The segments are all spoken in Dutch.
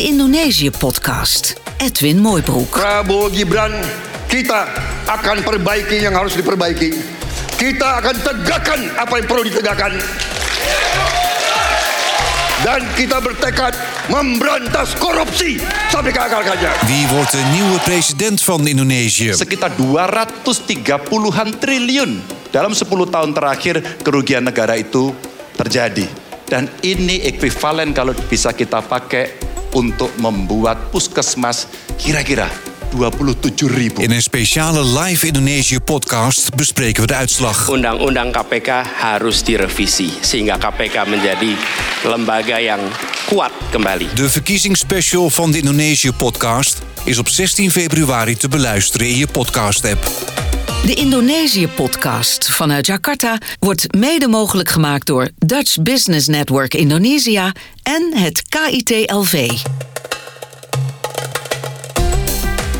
De Indonesië-podcast. Edwin Mooibroek. Prabowo Gibran, kita akan perbaiki yang harus diperbaiki. Kita akan tegakkan apa yang perlu ditegakkan. Dan kita bertekad memberantas korupsi sampai ke akar-akarnya. Wie wordt de nieuwe president van Indonesië? sekitar 230-an triliun dalam 10 tahun terakhir kerugian negara itu terjadi. Dan ini ekuivalen kalau bisa kita pakai untuk membuat puskesmas kira-kira 27 ribu. In een speciale live Indonesië podcast bespreken we de uitslag. Undang-undang KPK harus direvisi sehingga KPK menjadi lembaga yang kuat kembali. De verkiezingsspecial van de Indonesië podcast is op 16 februari te beluisteren in je podcast app. De Indonesië-podcast vanuit Jakarta wordt mede mogelijk gemaakt door Dutch Business Network Indonesia en het KIT-LV.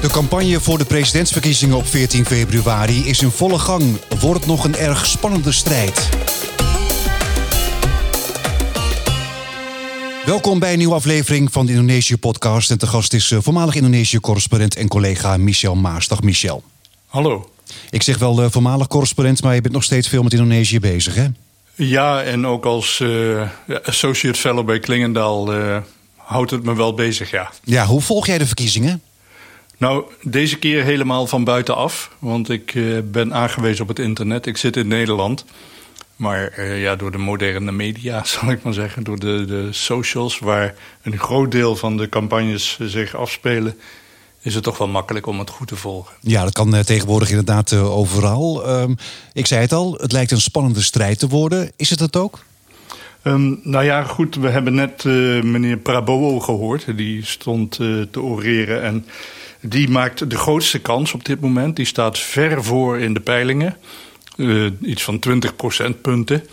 De campagne voor de presidentsverkiezingen op 14 februari is in volle gang. Wordt nog een erg spannende strijd. Welkom bij een nieuwe aflevering van de Indonesië-podcast. En te gast is eh, voormalig Indonesië-correspondent en collega Michel Maas. Dag Michel. Hallo. Ik zeg wel eh, voormalig correspondent, maar je bent nog steeds veel met Indonesië bezig, hè? Ja, en ook als eh, associate fellow bij Klingendaal eh, houdt het me wel bezig, ja. Ja, hoe volg jij de verkiezingen? Nou, deze keer helemaal van buitenaf. Want ik eh, ben aangewezen op het internet. Ik zit in Nederland. Maar eh, ja, door de moderne media, zal ik maar zeggen. Door de, de socials, waar een groot deel van de campagnes eh, zich afspelen... is het toch wel makkelijk om het goed te volgen. Ja, dat kan tegenwoordig inderdaad overal. Ehm, ik zei het al, het lijkt een spannende strijd te worden. Is het dat ook? Ehm, nou ja, goed, we hebben net meneer Prabowo gehoord. Die stond te oreren en die maakt de grootste kans op dit moment. Die staat ver voor in de peilingen. Eh, iets van 20 procentpunten.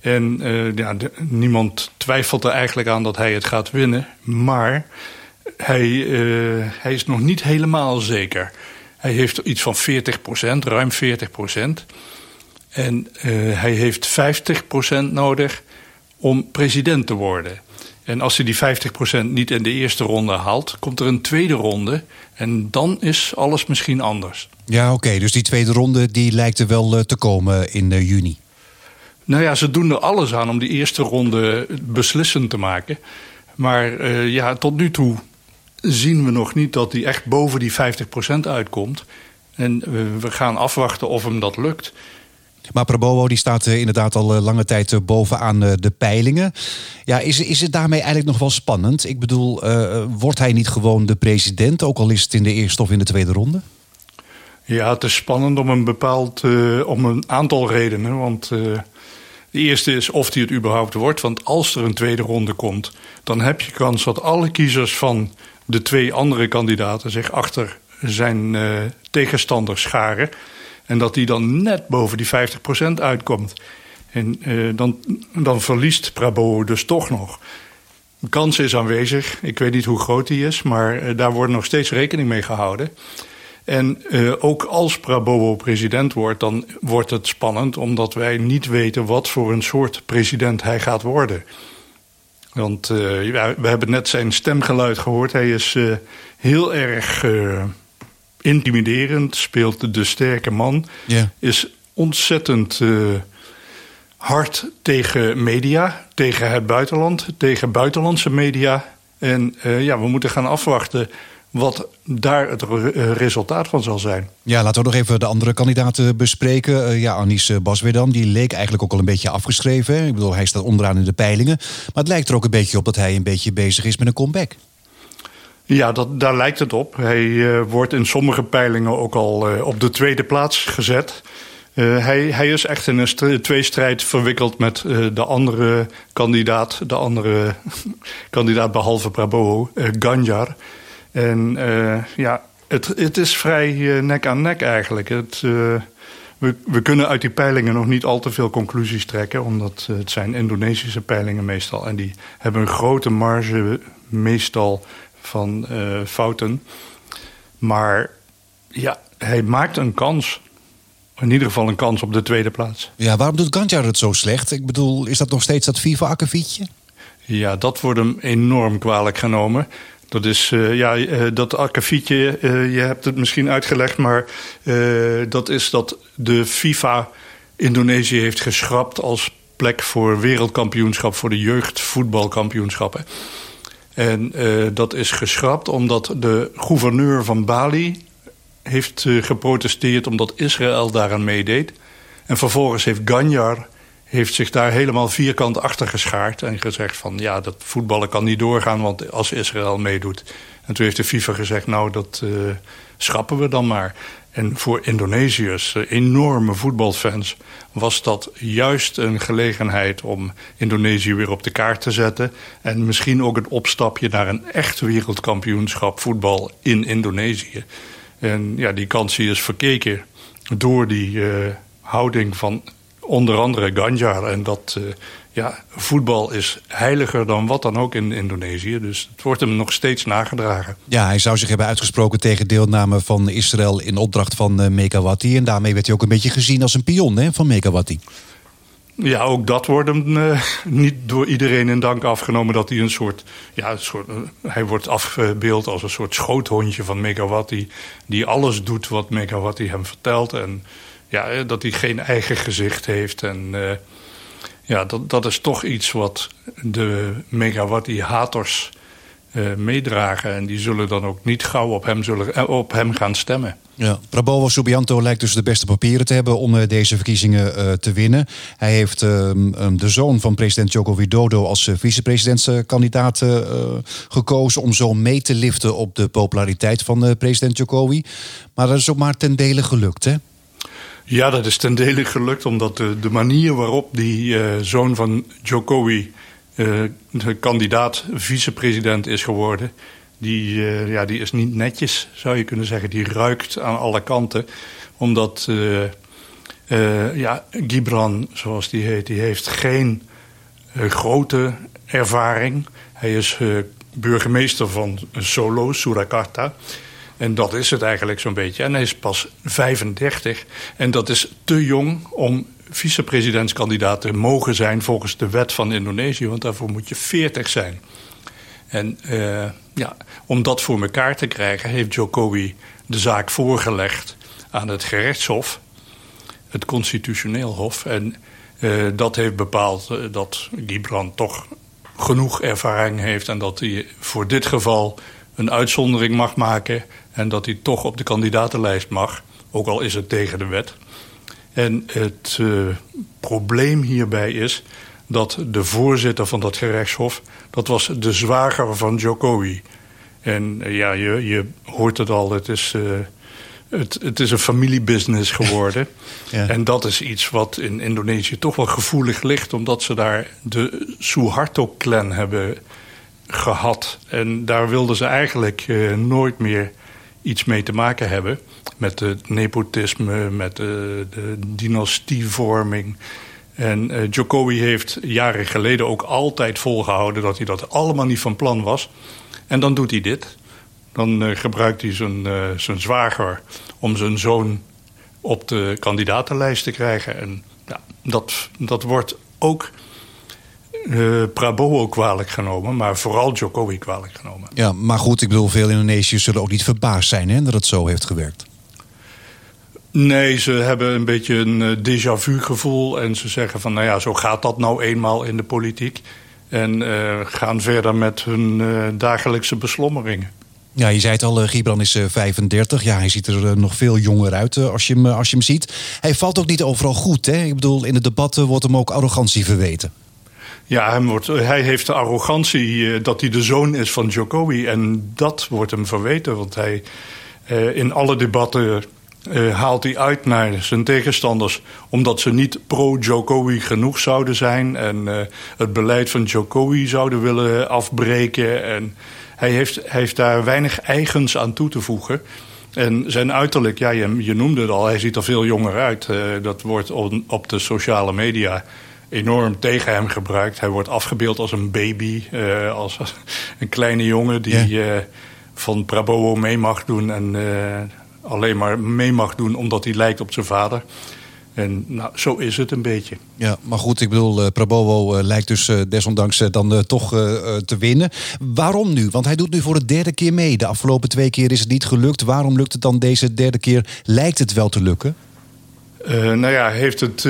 En eh, ja, niemand twijfelt er eigenlijk aan dat hij het gaat winnen. Maar hij, eh, hij is nog niet helemaal zeker. Hij heeft iets van 40 procent, ruim 40 procent. En hij heeft 50% nodig om president te worden. En als hij die 50% niet in de eerste ronde haalt, komt er een tweede ronde. En dan is alles misschien anders. Ja, oké. dus die tweede ronde die lijkt er wel eh, te komen in eh, juni. Nou ja, ze doen er alles aan om die eerste ronde beslissend te maken. Maar eh, ja, tot nu toe zien we nog niet dat hij echt boven die 50% uitkomt. En we gaan afwachten of hem dat lukt. Maar Prabowo die staat eh, inderdaad al eh, lange tijd eh, bovenaan de peilingen. Ja, is, is het daarmee eigenlijk nog wel spannend? Ik bedoel, wordt hij niet gewoon de president, ook al is het in de eerste of in de tweede ronde? Ja, het is spannend om een bepaald, om een aantal redenen. Want de eerste is of hij het überhaupt wordt. Want als er een tweede ronde komt, dan heb je kans dat alle kiezers van de twee andere kandidaten zich achter zijn tegenstander scharen. En dat die dan net boven die 50% uitkomt. En eh, dan, dan verliest Prabowo dus toch nog. De kans is aanwezig. Ik weet niet hoe groot die is, maar eh, daar wordt nog steeds rekening mee gehouden. En eh, ook als Prabowo president wordt, dan wordt het spannend, omdat wij niet weten wat voor een soort president hij gaat worden. Want we hebben net zijn stemgeluid gehoord. Hij is heel erg intimiderend, speelt de sterke man, is ontzettend eh, hard tegen media, tegen het buitenland, tegen buitenlandse media. En eh, ja, we moeten gaan afwachten wat daar het eh, resultaat van zal zijn. Ja, laten we nog even de andere kandidaten bespreken. Ja, Anis Baswedam, die leek eigenlijk ook al een beetje afgeschreven. hè. Ik bedoel, hij staat onderaan in de peilingen. Maar het lijkt er ook een beetje op dat hij een beetje bezig is met een comeback. Ja, dat, daar lijkt het op. Hij eh, wordt in sommige peilingen ook al eh, op de tweede plaats gezet. Eh, hij, hij is echt in een st- tweestrijd verwikkeld met de andere kandidaat, de andere kandidaat behalve Prabowo, Ganjar. En ja, het, het is vrij nek aan nek eigenlijk. Het, we, we kunnen uit die peilingen nog niet al te veel conclusies trekken, omdat het zijn Indonesische peilingen meestal. En die hebben een grote marge meestal van eh, fouten. Maar ja, hij maakt een kans. In ieder geval een kans op de tweede plaats. Ja, waarom doet Gantjar het zo slecht? Ik bedoel, is dat nog steeds dat FIFA akkefietje? Ja, dat wordt hem enorm kwalijk genomen. Dat is, uh, ja, uh, dat akkefietje, uh, je hebt het misschien uitgelegd, maar dat is dat de FIFA Indonesië heeft geschrapt als plek voor wereldkampioenschap, voor de jeugdvoetbalkampioenschappen. En dat is geschrapt omdat de gouverneur van Bali heeft geprotesteerd omdat Israël daaraan meedeed. En vervolgens heeft Ganjar heeft zich daar helemaal vierkant achter geschaard... en gezegd van ja, dat voetballen kan niet doorgaan... want als Israël meedoet. En toen heeft de FIFA gezegd, nou, dat uh, schrappen we dan maar. En voor Indonesiërs, uh, enorme voetbalfans... was dat juist een gelegenheid om Indonesië weer op de kaart te zetten... en misschien ook een opstapje naar een echt wereldkampioenschap voetbal in Indonesië. En ja, die kans is verkeken door die uh, houding van onder andere Ganjar. En dat uh, ja, voetbal is heiliger dan wat dan ook in Indonesië. Dus het wordt hem nog steeds nagedragen. Ja, hij zou zich hebben uitgesproken tegen deelname van Israël in opdracht van uh, Megawati. En daarmee werd hij ook een beetje gezien als een pion hè, van Megawati. Ja, ook dat wordt hem uh, niet door iedereen in dank afgenomen dat hij een soort. Ja, een soort uh, hij wordt afgebeeld als een soort schoothondje van Megawati. Die alles doet wat Megawati hem vertelt. En ja, dat hij geen eigen gezicht heeft. En uh, ja, dat, dat is toch iets wat de Megawati-haters uh, meedragen. En die zullen dan ook niet gauw op hem, zullen, op hem gaan stemmen. Ja, Prabowo Subianto lijkt dus de beste papieren te hebben om deze verkiezingen te winnen. Hij heeft ehm, de zoon van president Joko Widodo als vicepresidentskandidaat gekozen om zo mee te liften op de populariteit van president Jokowi. Maar dat is ook maar ten dele gelukt, hè? Ja, dat is ten dele gelukt, omdat de, manier waarop die uh, zoon van Jokowi de kandidaat vicepresident is geworden, die, uh, ja, die is niet netjes, zou je kunnen zeggen. Die ruikt aan alle kanten, omdat ja, Gibran, zoals die heet, die heeft geen grote ervaring. Hij is burgemeester van Solo, Surakarta. En dat is het eigenlijk zo'n beetje. En hij is pas 35. En dat is te jong om vicepresidentskandidaat te mogen zijn volgens de wet van Indonesië. Want daarvoor moet je 40 zijn. En uh, ja, om dat voor elkaar te krijgen heeft Jokowi de zaak voorgelegd aan het gerechtshof. Het constitutioneel hof. En uh, dat heeft bepaald uh, dat Gibran toch genoeg ervaring heeft... en dat hij voor dit geval een uitzondering mag maken en dat hij toch op de kandidatenlijst mag, ook al is het tegen de wet. En het uh, probleem hierbij is dat de voorzitter van dat gerechtshof... dat was de zwager van Jokowi. En uh, ja, je, je hoort het al, het is, uh, het, het is een familiebusiness geworden. ja. En dat is iets wat in Indonesië toch wel gevoelig ligt... omdat ze daar de Suharto-clan hebben gehad. En daar wilden ze eigenlijk nooit meer iets mee te maken hebben. Met het nepotisme, met de, de dynastievorming. En uh, Jokowi heeft jaren geleden ook altijd volgehouden... dat hij dat allemaal niet van plan was. En dan doet hij dit. Dan gebruikt hij zijn, zijn zwager om zijn zoon op de kandidatenlijst te krijgen. En ja, dat, dat wordt ook uh, Prabowo kwalijk genomen, maar vooral Jokowi kwalijk genomen. Ja, maar goed, ik bedoel, veel Indonesiërs zullen ook niet verbaasd zijn hè, dat het zo heeft gewerkt. Nee, ze hebben een beetje een uh, déjà vu gevoel en ze zeggen van, nou ja, zo gaat dat nou eenmaal in de politiek. En uh, gaan verder met hun dagelijkse beslommeringen. Ja, je zei het al, Gibran is 35. Ja, hij ziet er nog veel jonger uit als, je hem, als je hem ziet. Hij valt ook niet overal goed. Hè? Ik bedoel, in de debatten wordt hem ook arrogantie verweten. Ja, wordt, hij heeft de arrogantie dat hij de zoon is van Jokowi. En dat wordt hem verweten, want hij uh, in alle debatten uh, haalt hij uit naar zijn tegenstanders... omdat ze niet pro-Jokowi genoeg zouden zijn... en het beleid van Jokowi zouden willen afbreken. En hij heeft, heeft daar weinig eigens aan toe te voegen... En zijn uiterlijk, ja, je, je noemde het al, hij ziet er veel jonger uit. dat wordt op de sociale media enorm tegen hem gebruikt. Hij wordt afgebeeld als een baby, uh, als een kleine jongen die uh, van Prabowo mee mag doen en uh, alleen maar mee mag doen omdat hij lijkt op zijn vader. En nou, zo is het een beetje. Ja, maar goed, ik bedoel, Prabowo lijkt dus desondanks dan toch te winnen. Waarom nu? Want hij doet nu voor de derde keer mee. De afgelopen twee keer is het niet gelukt. Waarom lukt het dan deze derde keer? Lijkt het wel te lukken? nou ja, heeft het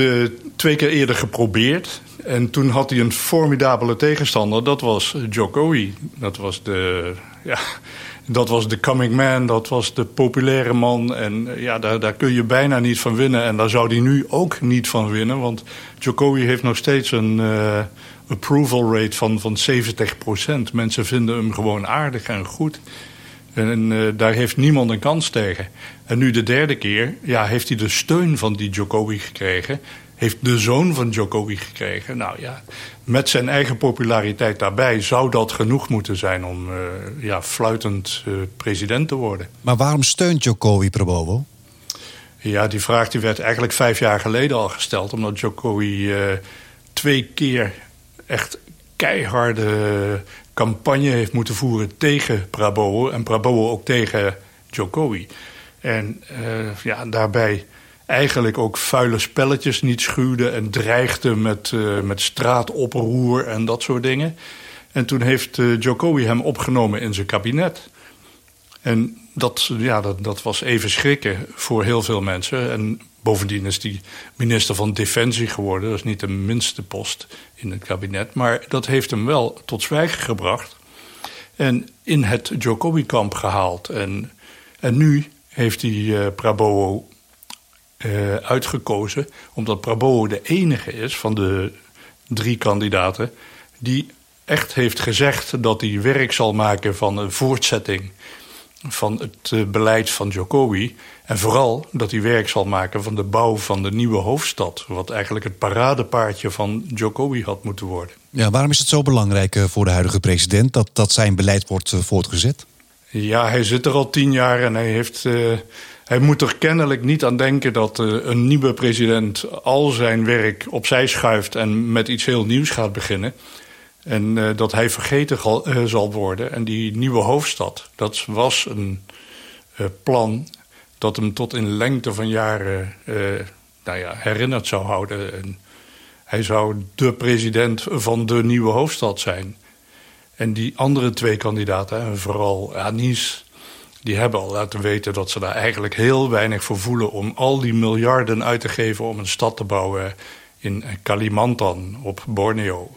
twee keer eerder geprobeerd. En toen had hij een formidabele tegenstander. Dat was Jokowi. Dat was de... Ja, dat was de coming man, dat was de populaire man. En eh, ja, daar, daar kun je bijna niet van winnen. En daar zou hij nu ook niet van winnen. Want Jokowi heeft nog steeds een uh, approval rate van, van 70% Mensen vinden hem gewoon aardig en goed. En uh, daar heeft niemand een kans tegen. En nu de derde keer ja, heeft hij de steun van die Jokowi gekregen heeft de zoon van Djokovic gekregen. Nou ja, met zijn eigen populariteit daarbij zou dat genoeg moeten zijn om uh, ja, fluitend uh, president te worden. Maar waarom steunt Djokovic Prabowo? Ja, die vraag die werd eigenlijk vijf jaar geleden al gesteld. Omdat Djokovic uh, twee keer echt keiharde campagne heeft moeten voeren tegen Prabowo. En Prabowo ook tegen Djokovic. En ja, daarbij eigenlijk ook vuile spelletjes niet schuwde en dreigde met, uh, met straatoproer en dat soort dingen. En toen heeft uh, Jokowi hem opgenomen in zijn kabinet. En dat, ja, dat, dat was even schrikken voor heel veel mensen. En bovendien is hij minister van Defensie geworden. Dat is niet de minste post in het kabinet. Maar dat heeft hem wel tot zwijgen gebracht. En in het Jokowi-kamp gehaald. En, en nu heeft hij uh, Prabowo uh, uitgekozen. Omdat Prabowo de enige is van de drie kandidaten die echt heeft gezegd dat hij werk zal maken van een voortzetting van het uh, beleid van Jokowi. En vooral dat hij werk zal maken van de bouw van de nieuwe hoofdstad. Wat eigenlijk het paradepaardje van Jokowi had moeten worden. Ja, waarom is het zo belangrijk uh, voor de huidige president dat, dat zijn beleid wordt voortgezet? Ja, hij zit er al tien jaar en hij heeft hij moet er kennelijk niet aan denken dat uh, een nieuwe president al zijn werk opzij schuift en met iets heel nieuws gaat beginnen. En uh, dat hij vergeten uh, zal worden. En die nieuwe hoofdstad, dat was een plan dat hem tot in lengte van jaren nou ja, herinnerd zou houden. En hij zou de president van de nieuwe hoofdstad zijn. En die andere twee kandidaten, vooral Anis die hebben al laten weten dat ze daar eigenlijk heel weinig voor voelen... om al die miljarden uit te geven om een stad te bouwen in Kalimantan op Borneo.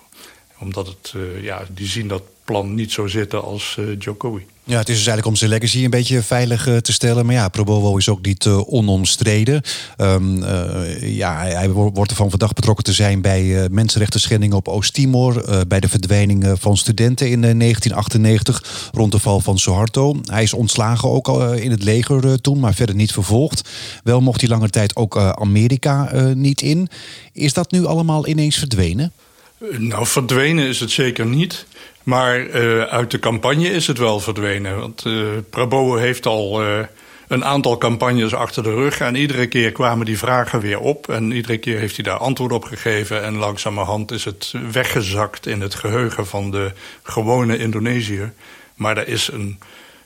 Omdat het, uh, ja, die zien dat plan niet zo zitten als uh, Jokowi. Ja, het is dus eigenlijk om zijn legacy een beetje veilig uh, te stellen. Maar ja, Probowo is ook niet uh, onomstreden. Uh, ja, hij wordt ervan verdacht betrokken te zijn bij mensenrechten schendingen op Oost-Timor. bij de verdwijning van studenten in 1998 rond de val van Suharto. Hij is ontslagen ook al in het leger toen, maar verder niet vervolgd. Wel mocht hij lange tijd ook Amerika niet in. Is dat nu allemaal ineens verdwenen? Nou, verdwenen is het zeker niet. Maar uh, uit de campagne is het wel verdwenen. Want uh, Prabowo heeft al uh, een aantal campagnes achter de rug. En iedere keer kwamen die vragen weer op. En iedere keer heeft hij daar antwoord op gegeven. En langzamerhand is het weggezakt in het geheugen van de gewone Indonesiër. Maar er is een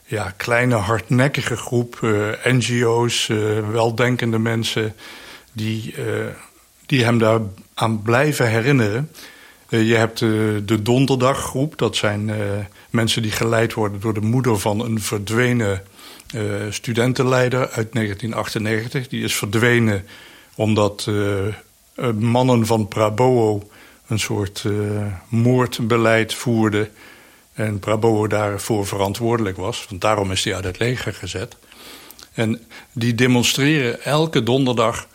ja, kleine hardnekkige groep NGO's, weldenkende mensen... die, die hem daar aan blijven herinneren... Uh, je hebt uh, de Donderdaggroep. Dat zijn uh, mensen die geleid worden door de moeder van een verdwenen studentenleider uit 1998. Die is verdwenen omdat mannen van Prabowo een soort moordbeleid voerden. En Prabowo daarvoor verantwoordelijk was. Want daarom is hij uit het leger gezet. En die demonstreren elke donderdag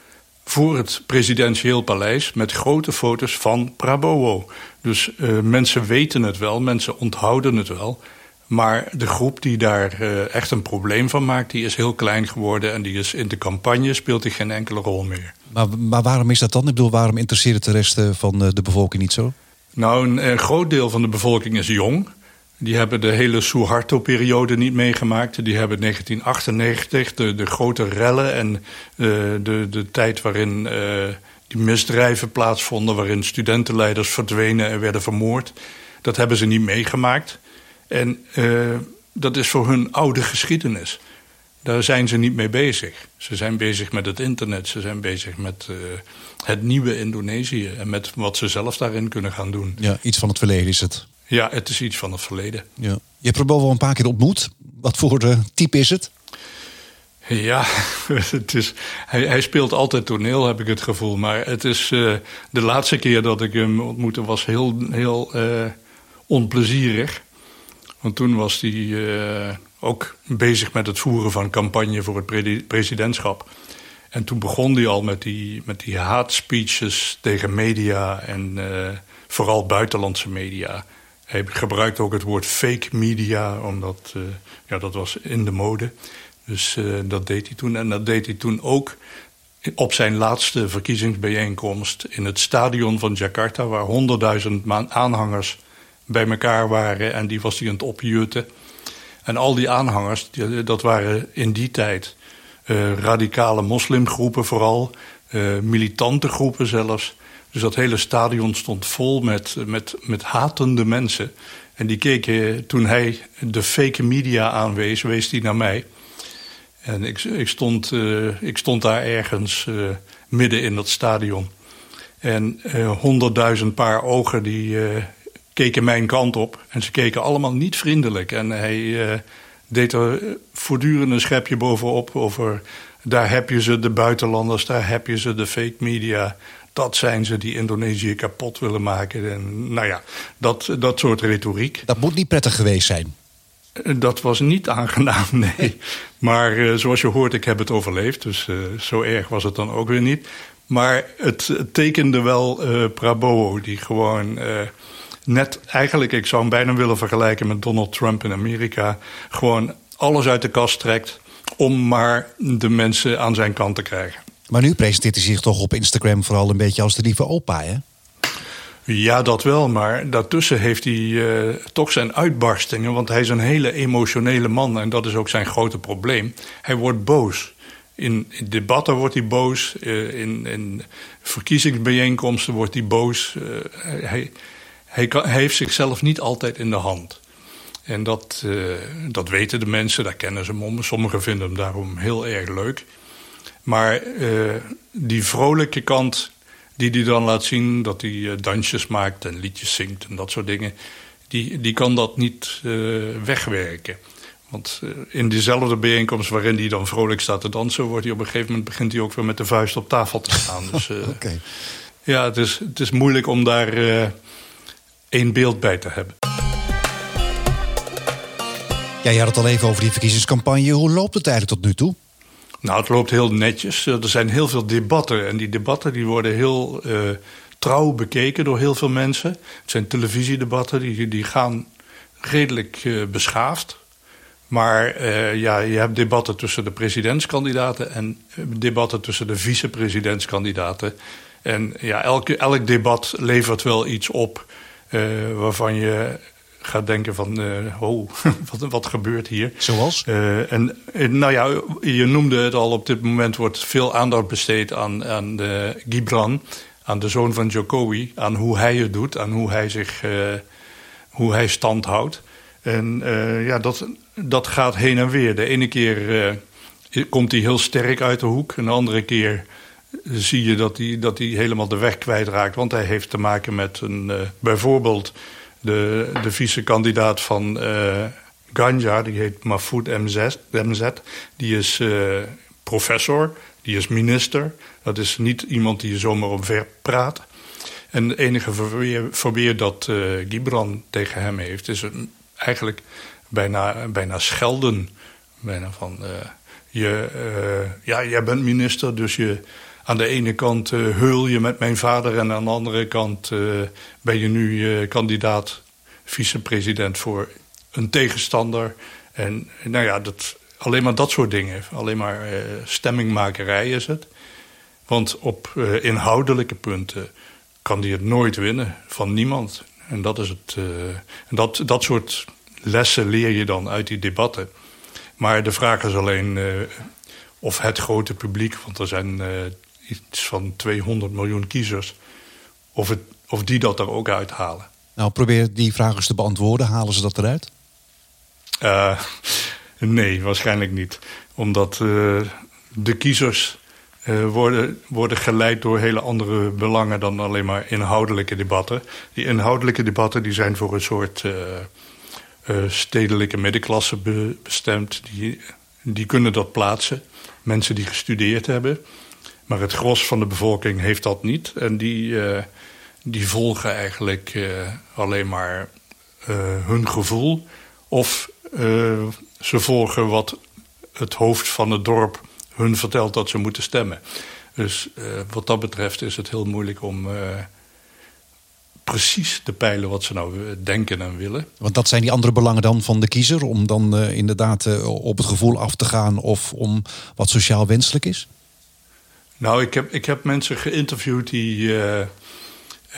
voor het presidentieel paleis met grote foto's van Prabowo. Dus uh, mensen weten het wel, mensen onthouden het wel. Maar de groep die daar uh, echt een probleem van maakt, die is heel klein geworden. En die is in de campagne speelt die geen enkele rol meer. Maar, maar waarom is dat dan? Ik bedoel, waarom interesseert het de rest eh, van de bevolking niet zo? Nou, een, een groot deel van de bevolking is jong. Die hebben de hele Suharto-periode niet meegemaakt. Die hebben 1998, de, de grote rellen en uh, de, de tijd waarin uh, die misdrijven plaatsvonden... waarin studentenleiders verdwenen en werden vermoord. Dat hebben ze niet meegemaakt. En uh, dat is voor hun oude geschiedenis. Daar zijn ze niet mee bezig. Ze zijn bezig met het internet, ze zijn bezig met het nieuwe Indonesië en met wat ze zelf daarin kunnen gaan doen. Ja, iets van het verleden is het. Ja, het is iets van het verleden. Ja. Je hebt Prabowo een paar keer ontmoet. Wat voor uh, type is het? Ja, het is, hij, hij, speelt altijd toneel, heb ik het gevoel. Maar het is uh, de laatste keer dat ik hem ontmoette, was heel, heel uh, onplezierig. Want toen was hij uh, ook bezig met het voeren van campagne voor het presidentschap. En toen begon hij al met die, met die haatspeeches tegen media en vooral buitenlandse media. Hij gebruikte ook het woord fake media, omdat ja, dat was in de mode. Dus uh, dat deed hij toen. En dat deed hij toen ook op zijn laatste verkiezingsbijeenkomst in het stadion van Jakarta, waar honderdduizend aanhangers bij elkaar waren en die was hij aan het opjutten. En al die aanhangers, die, dat waren in die tijd uh, radicale moslimgroepen vooral, militante groepen zelfs. Dus dat hele stadion stond vol met, met, met hatende mensen. En die keken, toen hij de fake media aanwees, wees hij naar mij. En ik, ik, stond, uh, ik stond daar ergens uh, midden in dat stadion. En uh, honderdduizend paar ogen die keken mijn kant op. En ze keken allemaal niet vriendelijk. En hij deed er voortdurend een schepje bovenop over... daar heb je ze, de buitenlanders, daar heb je ze, de fake media... Dat zijn ze die Indonesië kapot willen maken. En nou ja, dat, dat soort retoriek. Dat moet niet prettig geweest zijn. Dat was niet aangenaam, nee. Maar uh, zoals je hoort, ik heb het overleefd. Dus uh, zo erg was het dan ook weer niet. Maar het, het tekende wel uh, Prabowo, die gewoon net eigenlijk... ik zou hem bijna willen vergelijken met Donald Trump in Amerika... gewoon alles uit de kast trekt om maar de mensen aan zijn kant te krijgen. Maar nu presenteert hij zich toch op Instagram vooral een beetje als de lieve opa, hè? Ja, dat wel, maar daartussen heeft hij uh, toch zijn uitbarstingen. Want hij is een hele emotionele man en dat is ook zijn grote probleem. Hij wordt boos. In, debatten wordt hij boos, uh, in, in, verkiezingsbijeenkomsten wordt hij boos. Uh, hij, hij, hij, heeft zichzelf niet altijd in de hand. En dat, dat weten de mensen, daar kennen ze hem om. Sommigen vinden hem daarom heel erg leuk. Maar die vrolijke kant die hij dan laat zien dat hij uh, dansjes maakt en liedjes zingt en dat soort dingen. Die, die kan dat niet uh, wegwerken. Want in diezelfde bijeenkomst waarin hij dan vrolijk staat te dansen... wordt hij op een gegeven moment begint hij ook weer met de vuist op tafel te staan. Dus okay. ja, het is, het is moeilijk om daar één beeld bij te hebben. Ja, je had het al even over die verkiezingscampagne. Hoe loopt het eigenlijk tot nu toe? Nou, het loopt heel netjes. Er zijn heel veel debatten. En die debatten die worden heel uh, trouw bekeken door heel veel mensen. Het zijn televisiedebatten, die, die gaan redelijk uh, beschaafd. Maar ja, je hebt debatten tussen de presidentskandidaten... en debatten tussen de vicepresidentskandidaten. En ja, elk, elk debat levert wel iets op... waarvan je gaat denken van, uh, oh, wat, wat gebeurt hier? Zoals? Uh, en, nou ja, je noemde het al, op dit moment wordt veel aandacht besteed aan, aan de Gibran, aan de zoon van Jokowi, aan hoe hij het doet, aan hoe hij zich, uh, hoe hij stand houdt. En ja, dat, dat gaat heen en weer. De ene keer komt hij heel sterk uit de hoek, en de andere keer zie je dat hij, dat hij helemaal de weg kwijtraakt. Want hij heeft te maken met een, bijvoorbeeld de, de vice-kandidaat van uh, Ganja, die heet Mahfoud MZ, MZ die is uh, professor, die is minister. Dat is niet iemand die je zomaar omver praat. En de enige verweer, dat uh, Gibran tegen hem heeft, is eigenlijk bijna, bijna schelden. Bijna van, je, ja, jij bent minister, dus je aan de ene kant uh, heul je met mijn vader... en aan de andere kant uh, ben je nu uh, kandidaat vicepresident voor een tegenstander. En nou ja, dat, alleen maar dat soort dingen. Alleen maar stemmingmakerij is het. Want op inhoudelijke punten kan hij het nooit winnen van niemand. En dat, is het, en dat, dat soort lessen leer je dan uit die debatten. Maar de vraag is alleen of het grote publiek... want er zijn iets van 200 miljoen kiezers, of, het, of die dat er ook uithalen. Nou, probeer die vraag eens te beantwoorden. Halen ze dat eruit? Uh, Nee, waarschijnlijk niet. Omdat uh, de kiezers uh, worden, worden geleid door hele andere belangen dan alleen maar inhoudelijke debatten. Die inhoudelijke debatten die zijn voor een soort stedelijke middenklasse be bestemd. Die, die kunnen dat plaatsen. Mensen die gestudeerd hebben. Maar het gros van de bevolking heeft dat niet. En die, die volgen eigenlijk alleen maar hun gevoel. Of ze volgen wat het hoofd van het dorp hun vertelt dat ze moeten stemmen. Dus wat dat betreft is het heel moeilijk om precies te peilen wat ze nou eh, denken en willen. Want dat zijn die andere belangen dan van de kiezer, om dan inderdaad op het gevoel af te gaan of om wat sociaal wenselijk is? Nou, ik heb, ik heb mensen geïnterviewd die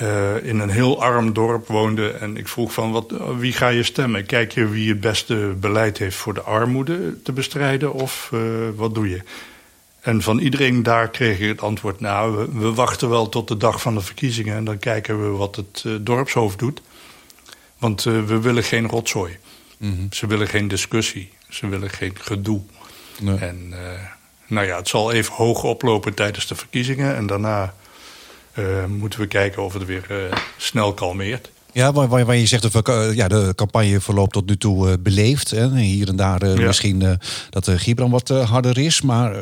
uh, in een heel arm dorp woonde. En ik vroeg van, wat, wie ga je stemmen? Kijk je wie het beste beleid heeft voor de armoede te bestrijden of uh, wat doe je? En van iedereen daar kreeg ik het antwoord... nou, we, we, wachten wel tot de dag van de verkiezingen... en dan kijken we wat het dorpshoofd doet. Want we willen geen rotzooi. Mm -hmm. Ze willen geen discussie. Ze willen geen gedoe. Nee. En nou ja, het zal even hoog oplopen tijdens de verkiezingen... en daarna uh, moeten we kijken of het weer uh, snel kalmeert. Ja, waar, waar, je zegt dat uh, ja, de campagne verloopt tot nu toe beleefd. Hè? Hier en daar ja. misschien dat de Gibran wat harder is. Maar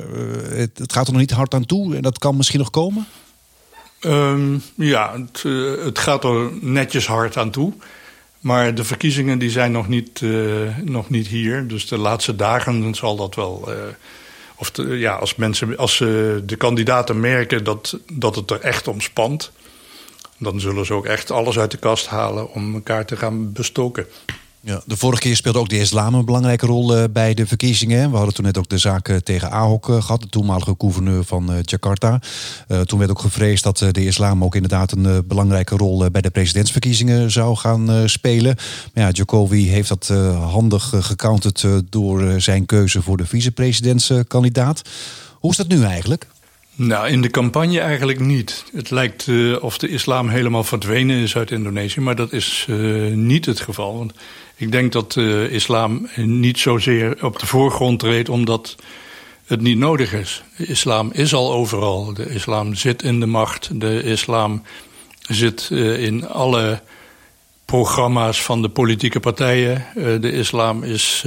het, het, gaat er nog niet hard aan toe en dat kan misschien nog komen? Um, ja, het, het, gaat er netjes hard aan toe. Maar de verkiezingen die zijn nog niet, nog niet hier. Dus de laatste dagen zal dat wel of ja, als mensen, als uh, de kandidaten merken dat, dat het er echt om spant, dan zullen ze ook echt alles uit de kast halen om elkaar te gaan bestoken. Ja, de vorige keer speelde ook de islam een belangrijke rol uh, bij de verkiezingen. We hadden toen net ook de zaak uh, tegen Ahok uh, gehad, de toenmalige gouverneur van Jakarta. toen werd ook gevreesd dat de islam ook inderdaad een belangrijke rol bij de presidentsverkiezingen zou gaan spelen. Maar ja, Jokowi heeft dat handig gecounterd door zijn keuze voor de vicepresidentskandidaat. Hoe is dat nu eigenlijk? Nou, in de campagne eigenlijk niet. Het lijkt uh, of de islam helemaal verdwenen is uit Indonesië, maar dat is uh, niet het geval. Want ik denk dat de islam niet zozeer op de voorgrond treedt omdat het niet nodig is. De islam is al overal. De islam zit in de macht. De islam zit in alle programma's van de politieke partijen. de islam is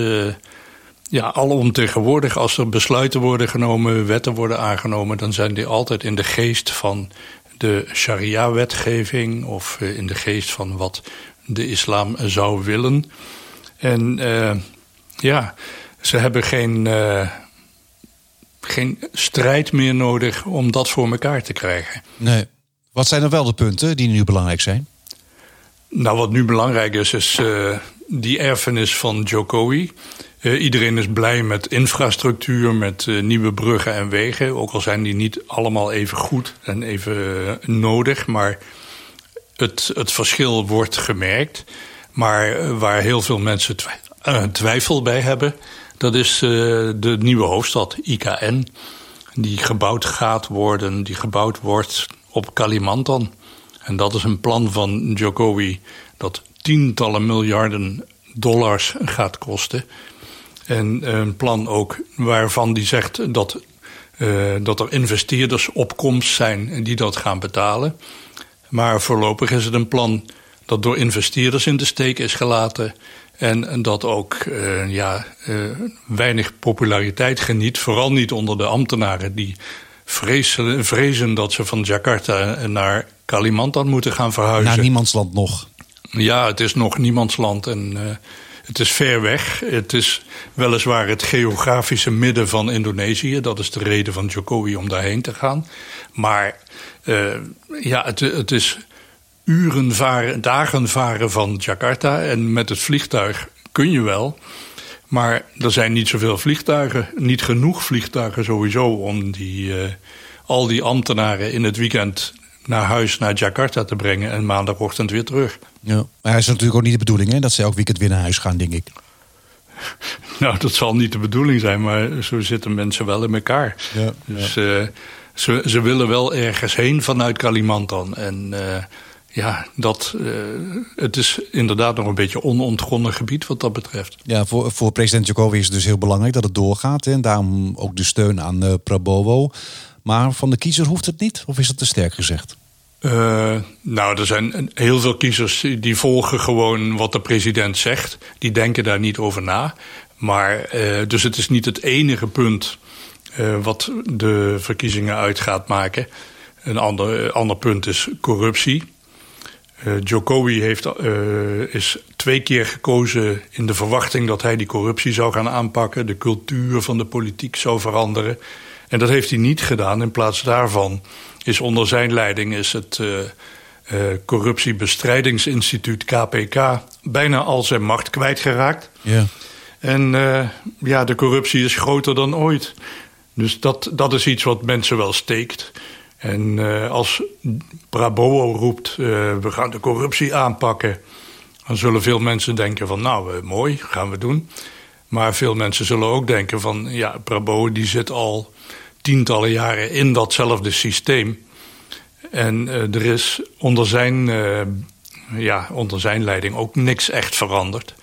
ja, alomtegenwoordig, als er besluiten worden genomen, wetten worden aangenomen, dan zijn die altijd in de geest van de sharia-wetgeving of eh, in de geest van wat de islam zou willen. En uh, ja, ze hebben geen, uh, geen strijd meer nodig om dat voor elkaar te krijgen. Nee. Wat zijn er wel de punten die nu belangrijk zijn? Nou, wat nu belangrijk is, is uh, die erfenis van Jokowi. Uh, iedereen is blij met infrastructuur, met uh, nieuwe bruggen en wegen. Ook al zijn die niet allemaal even goed en even uh, nodig. Maar het, het verschil wordt gemerkt. Maar waar heel veel mensen twijfel bij hebben... dat is de nieuwe hoofdstad, IKN. Die gebouwd gaat worden, die gebouwd wordt op Kalimantan. En dat is een plan van Jokowi dat tientallen miljarden dollars gaat kosten... En een plan ook waarvan die zegt dat, uh, dat er investeerders opkomst zijn die dat gaan betalen. Maar voorlopig is het een plan dat door investeerders in de steek is gelaten. En dat ook uh, ja, uh, weinig populariteit geniet. Vooral niet onder de ambtenaren die vrezen, vrezen dat ze van Jakarta naar Kalimantan moeten gaan verhuizen. Naar niemandsland nog. Ja, het is nog niemandsland. En het is ver weg. Het is weliswaar het geografische midden van Indonesië. Dat is de reden van Jokowi om daarheen te gaan. Maar uh, ja, het, het is uren varen, dagen varen van Jakarta. En met het vliegtuig kun je wel. Maar er zijn niet zoveel vliegtuigen, niet genoeg vliegtuigen sowieso om die, uh, al die ambtenaren in het weekend naar huis, naar Jakarta te brengen en maandagochtend weer terug. Ja, maar hij is natuurlijk ook niet de bedoeling hè, dat ze elk weekend weer naar huis gaan, denk ik. Nou, dat zal niet de bedoeling zijn, maar zo zitten mensen wel in elkaar. Ja, dus uh, ze, ze willen wel ergens heen vanuit Kalimantan. En uh, ja, dat, uh, het is inderdaad nog een beetje onontgonnen gebied wat dat betreft. Ja, voor, voor president Jokowi is het dus heel belangrijk dat het doorgaat. Hè, en daarom ook de steun aan Prabowo. Maar van de kiezer hoeft het niet? Of is dat te sterk gezegd? Uh, nou, er zijn heel veel kiezers die volgen gewoon wat de president zegt. Die denken daar niet over na. Maar, uh, dus het is niet het enige punt uh, wat de verkiezingen uit gaat maken. Een ander, ander punt is corruptie. Jokowi heeft, is twee keer gekozen in de verwachting dat hij die corruptie zou gaan aanpakken. De cultuur van de politiek zou veranderen. En dat heeft hij niet gedaan. In plaats daarvan is onder zijn leiding is het uh, corruptiebestrijdingsinstituut KPK bijna al zijn macht kwijtgeraakt. Ja. En ja, de corruptie is groter dan ooit. Dus dat, dat is iets wat mensen wel steekt. En als Prabowo roept, we gaan de corruptie aanpakken... dan zullen veel mensen denken van, nou, mooi, gaan we doen. Maar veel mensen zullen ook denken van, ja, Prabowo die zit al tientallen jaren in datzelfde systeem. En er is onder zijn, ja, onder zijn leiding ook niks echt veranderd.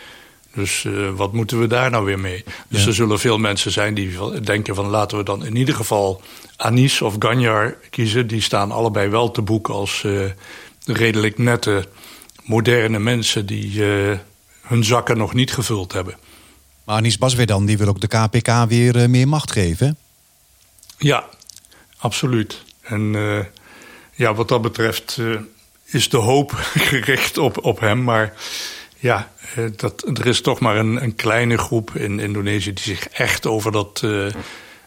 Dus uh, wat moeten we daar nou weer mee? Dus ja. er zullen veel mensen zijn die denken van laten we dan in ieder geval Anis of Ganjar kiezen. Die staan allebei wel te boek als uh, redelijk nette, moderne mensen die uh, hun zakken nog niet gevuld hebben. Maar Anis Baswedan die wil ook de KPK weer meer macht geven. Ja, absoluut. En ja, wat dat betreft is de hoop gericht op, op hem. Maar ja, dat, er is toch maar een, een, kleine groep in Indonesië die zich echt over, dat,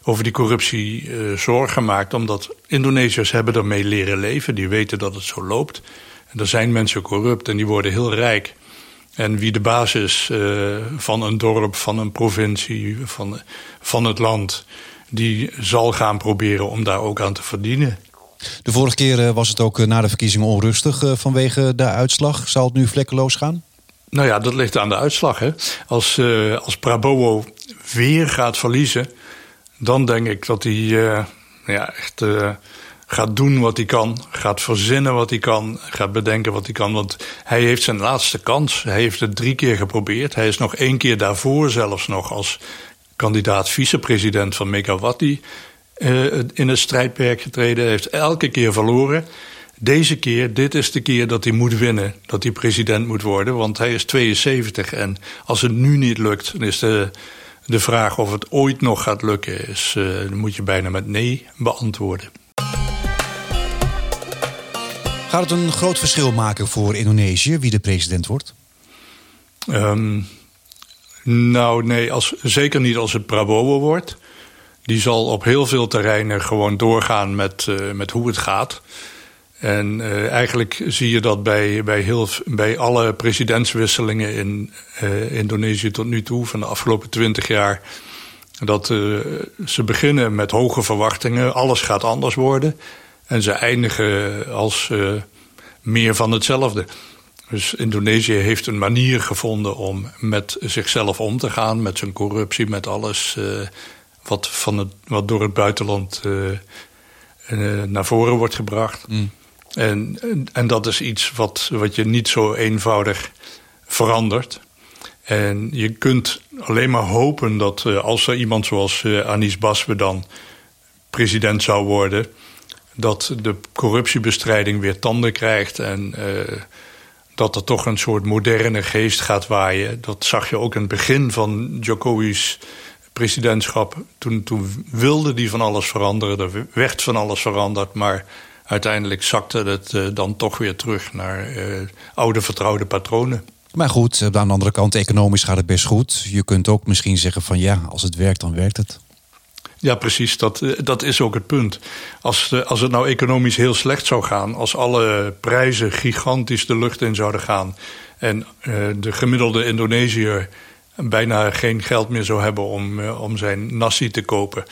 over die corruptie zorgen maakt. Omdat Indonesiërs hebben ermee leren leven. Die weten dat het zo loopt. En er zijn mensen corrupt en die worden heel rijk. En wie de baas is uh, van een dorp, van een provincie, van, van het land... die zal gaan proberen om daar ook aan te verdienen. De vorige keer was het ook na de verkiezingen onrustig vanwege de uitslag. Zal het nu vlekkeloos gaan? Nou ja, dat ligt aan de uitslag. Hè. Als, uh, als Prabowo weer gaat verliezen, dan denk ik dat hij uh, ja, echt uh, gaat doen wat hij kan. Gaat verzinnen wat hij kan. Gaat bedenken wat hij kan. Want hij heeft zijn laatste kans. Hij heeft het drie keer geprobeerd. Hij is nog één keer daarvoor zelfs nog als kandidaat vicepresident van Megawati in het strijdperk getreden. Hij heeft elke keer verloren deze keer, dit is de keer dat hij moet winnen. Dat hij president moet worden. Want hij is 72. En als het nu niet lukt, dan is de, de vraag of het ooit nog gaat lukken. Is, uh, moet je bijna met nee beantwoorden. Gaat het een groot verschil maken voor Indonesië wie de president wordt? Um, nou, nee, als, zeker niet als het Prabowo wordt. Die zal op heel veel terreinen gewoon doorgaan met, uh, met hoe het gaat. En uh, eigenlijk zie je dat bij, bij, heel, bij alle presidentswisselingen in uh, Indonesië tot nu toe, van de afgelopen twintig jaar. Dat ze beginnen met hoge verwachtingen, alles gaat anders worden. En ze eindigen als meer van hetzelfde. Dus Indonesië heeft een manier gevonden om met zichzelf om te gaan, met zijn corruptie, met alles wat, van het, wat door het buitenland naar voren wordt gebracht. Mm. En, en dat is iets wat, wat je niet zo eenvoudig verandert. En je kunt alleen maar hopen dat uh, als er iemand zoals uh, Anis Baswe dan president zou worden, dat de corruptiebestrijding weer tanden krijgt en uh, dat er toch een soort moderne geest gaat waaien. Dat zag je ook in het begin van Jokowi's presidentschap. Toen, toen wilde die van alles veranderen, er werd van alles veranderd, maar uiteindelijk zakte het uh, dan toch weer terug naar uh, oude vertrouwde patronen. Maar goed, aan de andere kant, economisch gaat het best goed. Je kunt ook misschien zeggen van ja, als het werkt, dan werkt het. Ja, precies. Dat, eh, dat is ook het punt. Als, als het nou economisch heel slecht zou gaan, als alle prijzen gigantisch de lucht in zouden gaan en uh, de gemiddelde Indonesiër bijna geen geld meer zou hebben om, om zijn nasi te kopen,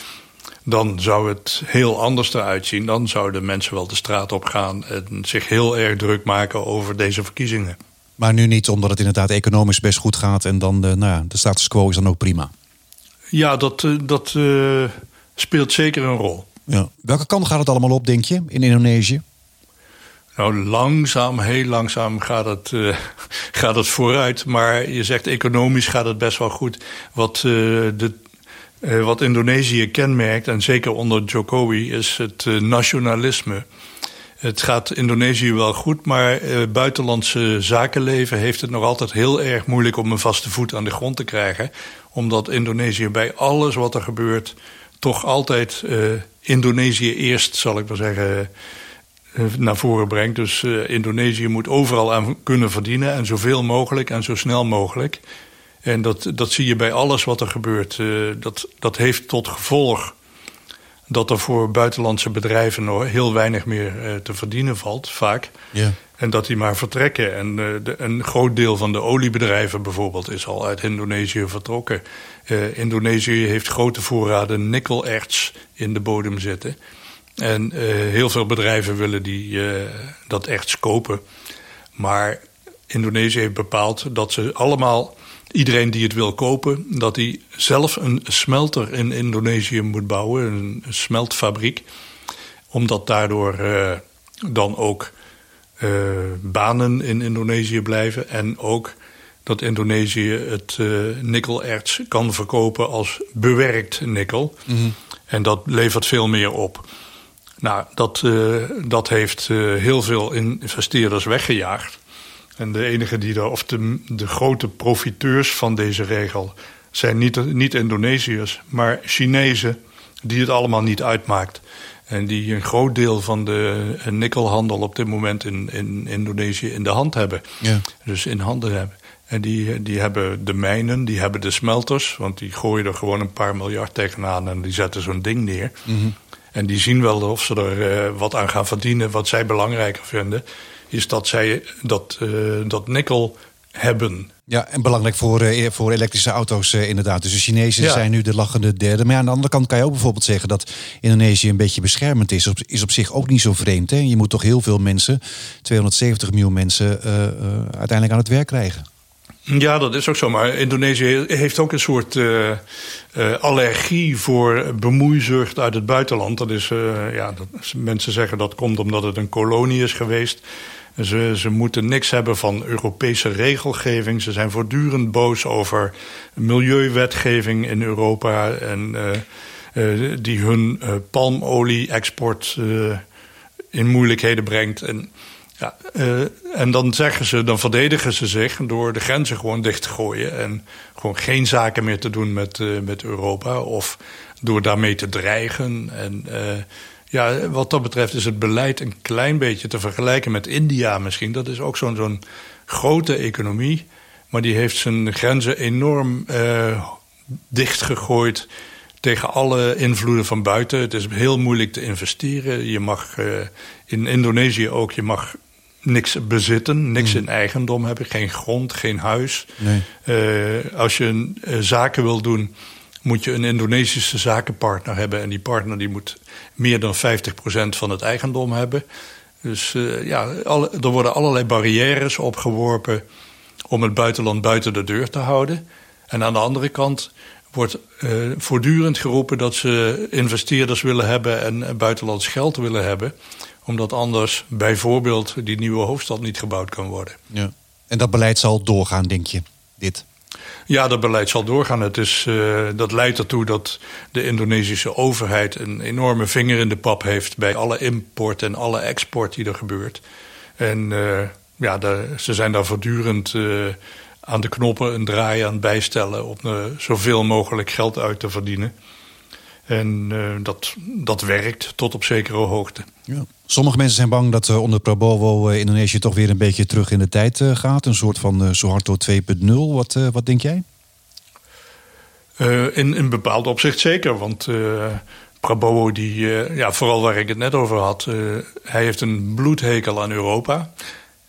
dan zou het heel anders eruit zien. Dan zouden mensen wel de straat op gaan en zich heel erg druk maken over deze verkiezingen. Maar nu niet, omdat het inderdaad economisch best goed gaat en dan de, nou ja, de status quo is dan ook prima. Ja, dat, eh, dat uh, speelt zeker een rol. Ja. Welke kant gaat het allemaal op, denk je, in Indonesië? Nou, langzaam, heel langzaam gaat het, uh, gaat het vooruit. Maar je zegt economisch gaat het best wel goed. Wat, uh, de, uh, wat Indonesië kenmerkt, en zeker onder Jokowi, is het nationalisme. Het gaat Indonesië wel goed, maar buitenlandse zakenleven heeft het nog altijd heel erg moeilijk om een vaste voet aan de grond te krijgen. Omdat Indonesië bij alles wat er gebeurt toch altijd Indonesië eerst, zal ik maar zeggen eh, naar voren brengt. Dus Indonesië moet overal aan kunnen verdienen en zoveel mogelijk en zo snel mogelijk. En dat, dat zie je bij alles wat er gebeurt. Dat, dat heeft tot gevolg dat er voor buitenlandse bedrijven nog heel weinig meer te verdienen valt, vaak. Ja. En dat die maar vertrekken. En de, een groot deel van de oliebedrijven bijvoorbeeld is al uit Indonesië vertrokken. Indonesië heeft grote voorraden nikkelerts in de bodem zitten. En uh, heel veel bedrijven willen die, dat echt kopen. Maar Indonesië heeft bepaald dat ze allemaal, iedereen die het wil kopen, dat hij zelf een smelter in Indonesië moet bouwen, een, smeltfabriek. Omdat daardoor uh, dan ook banen in Indonesië blijven en ook dat Indonesië het nikkelerts kan verkopen als bewerkt nikkel. Mm -hmm. En dat levert veel meer op. Nou, dat, uh, dat heeft uh, heel veel investeerders weggejaagd. En de enige die daar, of de, de grote profiteurs van deze regel, zijn niet, niet Indonesiërs, maar Chinezen, die het allemaal niet uitmaakt. En die een groot deel van de eh, nikkelhandel op dit moment in, in Indonesië in de hand hebben. Ja. Dus in handen hebben. En die, die hebben de mijnen, die hebben de smelters, want die gooien er gewoon een paar miljard tegenaan en die zetten zo'n ding neer. Mm -hmm. En die zien wel of ze er uh, wat aan gaan verdienen. Wat zij belangrijker vinden, is dat zij dat, uh, dat nikkel hebben. Ja, en belangrijk voor, uh, voor elektrische auto's inderdaad. Dus de Chinezen ja. zijn nu de lachende derde. Maar aan de andere kant kan je ook bijvoorbeeld zeggen dat Indonesië een beetje beschermend is. Op, is op zich ook niet zo vreemd. Hè? Je moet toch heel veel mensen, 270 miljoen mensen, uiteindelijk aan het werk krijgen. Ja, dat is ook zo. Maar Indonesië heeft ook een soort uh, uh, allergie voor bemoeizucht uit het buitenland. Dat is, uh, ja, dat, mensen zeggen dat komt omdat het een kolonie is geweest. Ze, ze moeten niks hebben van Europese regelgeving. Ze zijn voortdurend boos over milieuwetgeving in Europa. En die hun palmolie-export in moeilijkheden brengt. En ja, uh, en dan zeggen ze, dan verdedigen ze zich door de grenzen gewoon dicht te gooien. En gewoon geen zaken meer te doen met, uh, met Europa. Of door daarmee te dreigen. En uh, ja, wat dat betreft is het beleid een klein beetje te vergelijken met India misschien. Dat is ook zo'n zo'n grote economie. Maar die heeft zijn grenzen enorm dichtgegooid tegen alle invloeden van buiten. Het is heel moeilijk te investeren. Je mag in Indonesië ook, je mag niks bezitten, niks mm. in eigendom hebben, geen grond, geen huis. Nee. Uh, als je een, uh, zaken wil doen, moet je een Indonesische zakenpartner hebben. En die partner die moet meer dan 50% van het eigendom hebben. Dus uh, ja, alle, er worden allerlei barrières opgeworpen om het buitenland buiten de deur te houden. En aan de andere kant wordt voortdurend geroepen dat ze investeerders willen hebben en buitenlands geld willen hebben omdat anders bijvoorbeeld die nieuwe hoofdstad niet gebouwd kan worden. Ja. En dat beleid zal doorgaan, denk je, dit? Ja, dat beleid zal doorgaan. Het is, uh, dat leidt ertoe dat de Indonesische overheid een enorme vinger in de pap heeft bij alle import en alle export die er gebeurt. En uh, ja, de, ze zijn daar voortdurend aan de knoppen een draai aan bijstellen om zoveel mogelijk geld uit te verdienen. En uh, dat, dat werkt tot op zekere hoogte. Ja. Sommige mensen zijn bang dat uh, onder Prabowo Indonesië toch weer een beetje terug in de tijd gaat. Een soort van Suharto 2.0. Wat, wat denk jij? in een bepaald opzicht zeker. Want Prabowo, die, ja, vooral waar ik het net over had, hij heeft een bloedhekel aan Europa.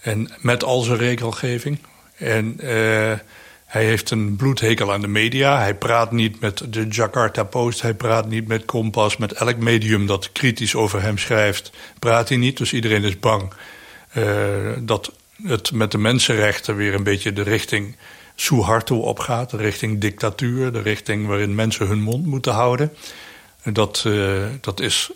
En met al zijn regelgeving. En hij heeft een bloedhekel aan de media. Hij praat niet met de Jakarta Post. Hij praat niet met Kompas. Met elk medium dat kritisch over hem schrijft, praat hij niet. Dus iedereen is bang uh, dat het met de mensenrechten weer een beetje de richting Suharto opgaat. De richting dictatuur. De richting waarin mensen hun mond moeten houden. Dat, uh, dat is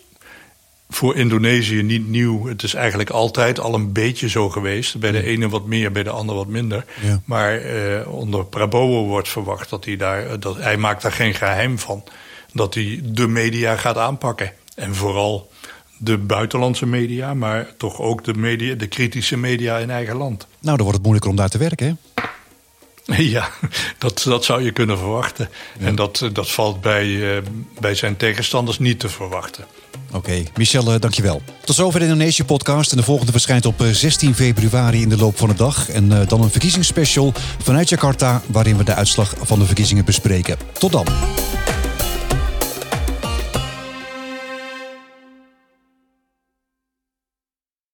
voor Indonesië niet nieuw. Het is eigenlijk altijd al een beetje zo geweest. Bij de ene wat meer, bij de ander wat minder. Ja. Maar eh, onder Prabowo wordt verwacht dat hij daar... Dat, hij maakt daar geen geheim van. Dat hij de media gaat aanpakken. En vooral de buitenlandse media, maar toch ook de, media, de kritische media in eigen land. Nou, dan wordt het moeilijker om daar te werken, hè? Ja, dat, dat zou je kunnen verwachten. En dat, dat valt bij, eh, bij zijn tegenstanders niet te verwachten. Oké, Michel, eh, dankjewel. Tot zover de Indonesië-podcast. En de volgende verschijnt op eh, 16 februari in de loop van de dag. En eh, dan een verkiezingsspecial vanuit Jakarta... waarin we de uitslag van de verkiezingen bespreken. Tot dan.